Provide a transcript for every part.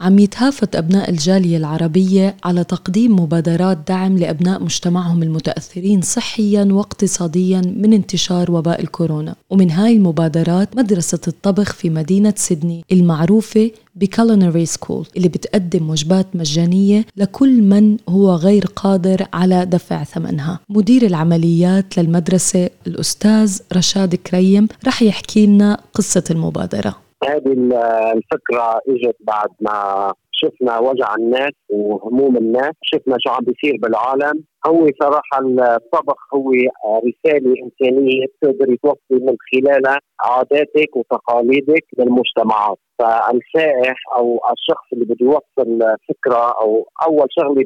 عم يتهافت أبناء الجالية العربية على تقديم مبادرات دعم لأبناء مجتمعهم المتأثرين صحيا واقتصاديا من انتشار وباء الكورونا. ومن هاي المبادرات مدرسة الطبخ في مدينة سيدني المعروفة ب culinary school اللي بتقدم وجبات مجانية لكل من هو غير قادر على دفع ثمنها. مدير العمليات للمدرسة الأستاذ رشاد كريم رح يحكي لنا قصة المبادرة. هذه الفكرة إجت بعد ما شفنا وجع الناس وهموم الناس شفنا شو عم بيصير بالعالم. هو صراحة الطبخ هو رسالة إنسانية تقدر توصل من خلالها عاداتك وتقاليدك للمجتمعات. فالسائح أو الشخص اللي بده يوصل فكرة أو أول شغلة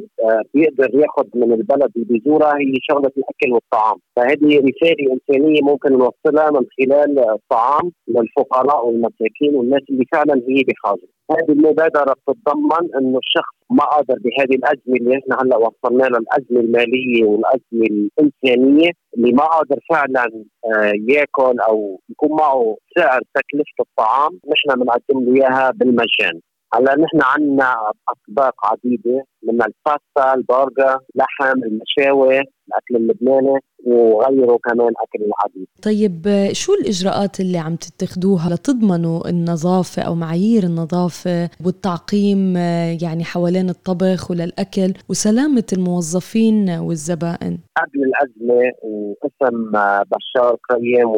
بيقدر ياخذ من البلد اللي بيزورها هي شغلة الأكل والطعام. فهذه رسالة إنسانية ممكن نوصلها من خلال الطعام للفقراء والمساكين والناس اللي فعلا هي بحاجة. هذه المبادرة بتتضمن أنه الشخص ما قادر بهذه الأزمة اللي إحنا هلأ وصلنا لها الأزمة الماليه والأزمة الإنسانية اللي ما قادر فعلا آه، يأكل أو يكون معه سعر تكلفة الطعام نحن بنقدم له إياها بالمجان. هلا نحن عندنا أطباق عديدة من الباستا، البرجر، لحم، المشاوي، الأكل اللبناني وغيره كمان أكل العديد. طيب شو الإجراءات اللي عم تتخذوها لتضمنوا النظافة أو معايير النظافة والتعقيم يعني حوالين الطبخ وللأكل وسلامة الموظفين والزبائن؟ قبل الأزمة واسم بشار قيم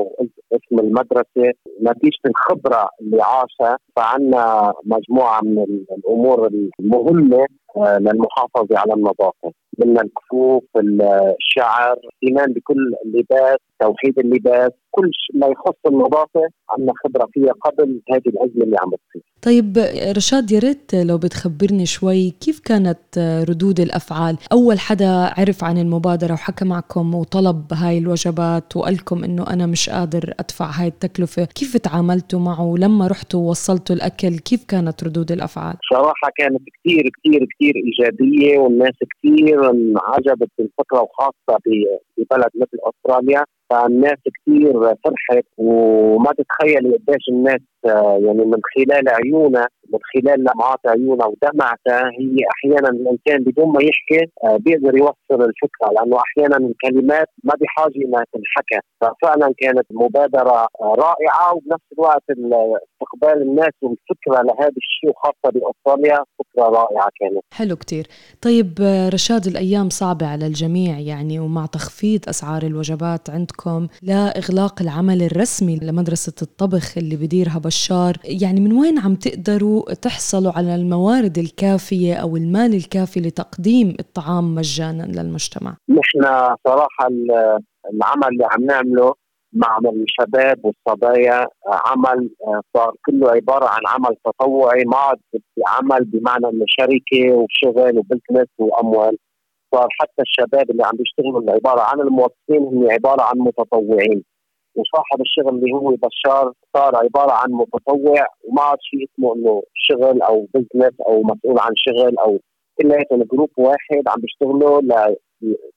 واسم المدرسة نتيجة الخبرة اللي عاشها. فعنا مجموعة من الأمور المهمة آه، للمحافظة على النظافة. من الكفوف الشعر الايمان بكل اللباس توحيد اللباس كل ما يخص النظافة عندنا خبرة فيها قبل هذه الأزمة اللي عم بتصير. طيب رشاد يا ريت لو بتخبرني شوي كيف كانت ردود الأفعال؟ أول حدا عرف عن المبادرة وحكى معكم وطلب هاي الوجبات وقال لكم إنه أنا مش قادر أدفع هاي التكلفة كيف تعاملتوا معه؟ لما رحتوا ووصلتوا الأكل كيف كانت ردود الأفعال؟ صراحة كانت كثير كثير كثير إيجابية والناس كثير عجبت الفكرة وخاصة ببلد مثل أستراليا. فالناس كثير فرحت وما تتخيلي قديش الناس آه، يعني من خلال عيونها من خلال لمعات عيونها ودمعتها هي أحيانا الإنسان بدون ما يحكي آه، بيقدر يوصل الفكرة لأنه أحيانا الكلمات ما بحاجة إنها تنحكى. ففعلا كانت مبادرة رائعة وبنفس الوقت استقبال الناس والفكرة لهذا الشيء وخاصة بأستراليا فكرة رائعة كانت. حلو كتير. طيب رشاد الأيام صعبة على الجميع يعني ومع تخفيض أسعار الوجبات عندكم لاغلاق العمل الرسمي لمدرسة الطبخ اللي بديرها بشار. يعني من وين عم تقدروا تحصلوا على الموارد الكافية أو المال الكافي لتقديم الطعام مجانا للمجتمع نحن صراحة العمل اللي عم نعمله مع الشباب والصبايا عمل صار كله عبارة عن عمل تطوعي ما عمل بمعنى إنه شركة وشغل و business وأموال. صار حتى الشباب اللي عم بيشتغلوا عبارة عن الموظفين هم عبارة عن متطوعين. وصاحب الشغل اللي هو بشار صار عبارة عن متطوع وما عاد شيء اسمه إنه شغل أو business أو مسؤول عن شغل أو كلياتهم جروب واحد عم بيشتغلوا ل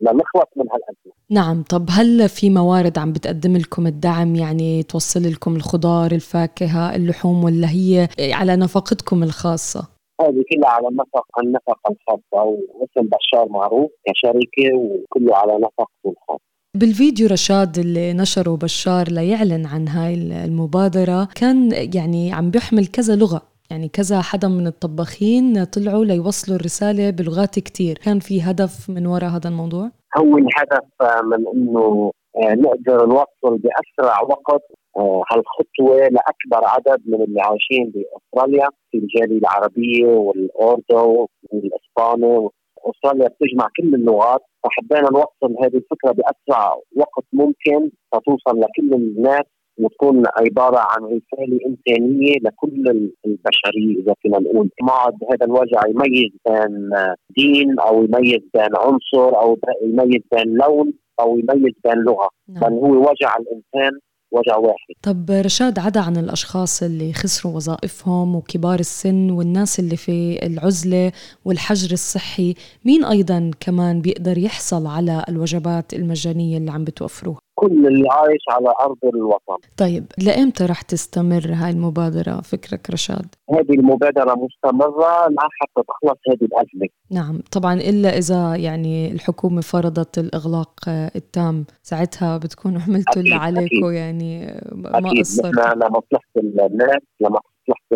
لنخلص من هالأزمة. نعم طب هل في موارد عم بتقدم لكم الدعم؟ يعني توصل لكم الخضار الفاكهة اللحوم ولا هي على نفقتكم الخاصة؟ هذه كلها على نفق النفقة الخاصة واسم بشار معروف كشركة وكله على نفقته الخاصة بالفيديو رشاد اللي نشره بشار ليعلن عن هاي المبادرة كان يعني عم بيحمل كذا لغة. يعني كذا حدا من الطباخين طلعوا ليوصلوا الرسالة بلغات كتير كان في هدف من وراء هذا الموضوع؟ هو الهدف من إنه آه، نقدر نوصل بأسرع وقت آه، هالخطوة لأكبر عدد من اللي عايشين بأستراليا في الجالية العربية والاردو والإسباني استراليا بتجمع كل اللغات فحبينا نوصل هذه الفكرة بأسرع وقت ممكن فتوصل لكل الناس وتكون عبارة عن رسالة إنسانية لكل البشرية إذا فينا نقول. ما عاد هذا الوجع يميز بين دين أو يميز بين عنصر أو يميز بين لون أو يميز بين لغة. نعم. بل هو وجع الإنسان وجع واحد. طب رشاد عدا عن الأشخاص اللي خسروا وظائفهم وكبار السن والناس اللي في العزلة والحجر الصحي مين أيضا كمان بيقدر يحصل على الوجبات المجانية اللي عم بتوفروها؟ كل اللي عايش على أرض الوطن. طيب لإمتى رح تستمر هاي المبادرة فكرك رشاد؟ هذه المبادرة مستمرة لحتى تخلص هذه الأزمة. نعم، طبعا إلا إذا يعني الحكومة فرضت الإغلاق التام، ساعتها بتكونوا عملتوا اللي عليكم يعني ما قصرتوا. لمصلحة الناس، لمصلحة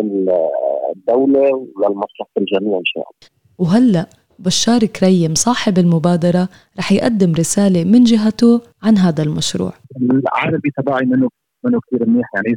الدولة ولمصلحة الجميع إن شاء الله. وهلأ بشار كريم صاحب المبادرة رح يقدم رسالة من جهته عن هذا المشروع. العربي تبعي منه منه كثير منيح يعني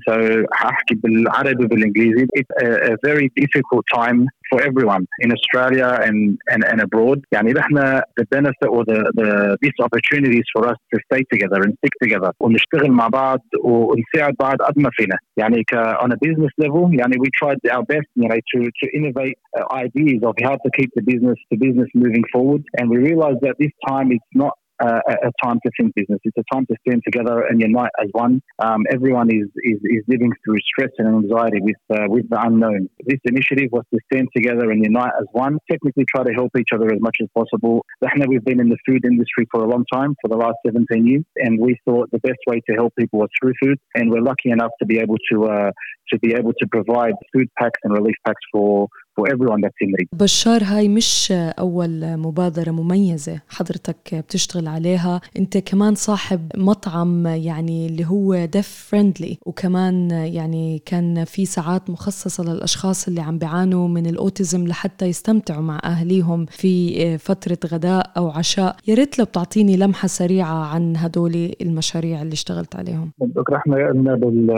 حأحكي بالعربي وبالإنجليزي it's a, a very difficult time for everyone in Australia and, and, and abroad يعني نحن the benefit or the, the these opportunities for us to stay together and stick together ونشتغل مع بعض ونساعد بعض قد ما فينا يعني ك on a business level يعني we tried our best you know to to innovate uh, ideas of how to keep the business the business moving forward and we realized that this time it's not uh, a time to think business. It's a time to stand together and unite as one. Um, everyone is, is, is living through stress and anxiety with uh, with the unknown. This initiative was to stand together and unite as one. Technically, try to help each other as much as possible. We've been in the food industry for a long time, for the last 17 years, and we thought the best way to help people was through food. And we're lucky enough to be able to uh, to be able to provide food packs and relief packs for for everyone that's in. بشار هاي مش أول مبادرة مميزة حضرتك بتشتغل عليها. أنت كمان صاحب مطعم يعني اللي هو deaf friendly وكمان يعني كان في ساعات مخصصة للأشخاص اللي عم بيعانوا من ال autism لحتى يستمتعوا مع أهليهم في فترة غداء أو عشاء. يا ريت لو بتعطيني لمحة سريعة عن هدول المشاريع اللي اشتغلت عليهم. إحنا قلنا بال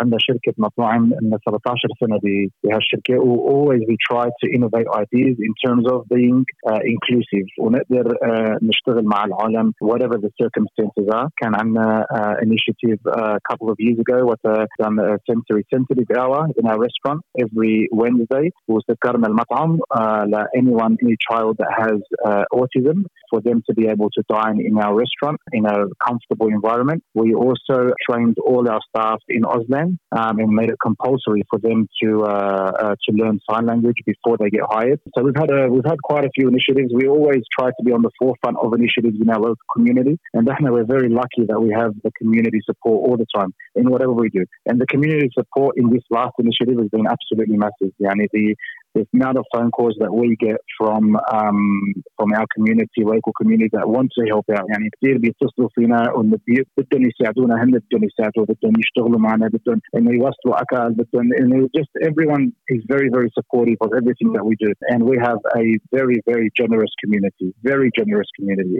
عندنا شركة مطاعم لنا 17 سنه بهالشركه always we try to innovate ideas in terms of being uh, inclusive ونقدر uh, نشتغل مع العالم whatever the circumstances are كان عندنا uh, initiative a couple of years ago with a, done a sensory sensitive hour in our restaurant every Wednesday وسكرنا المطعم uh, ل anyone any child that has uh, autism for them to be able to dine in our restaurant in a comfortable environment. We also trained all our staff in Auslan um, and made it compulsory for them to uh, uh, to learn sign language before they get hired. So we've had a we've had quite a few initiatives. We always try to be on the forefront of initiatives in our local community, and definitely we're very lucky that we have the community support all the time in whatever we do. And the community support in this last initiative has been absolutely massive. Yani the the amount of phone calls that we get from um, from our community local community that want to help out يعني كثير بيتصلوا فينا بدهم يساعدونا هن بدهم يساعدوا بدهم يشتغلوا معنا بدهم انه يوصلوا اكل بدهم انه just everyone is very very supportive of everything that we do and we have a very very generous community very generous community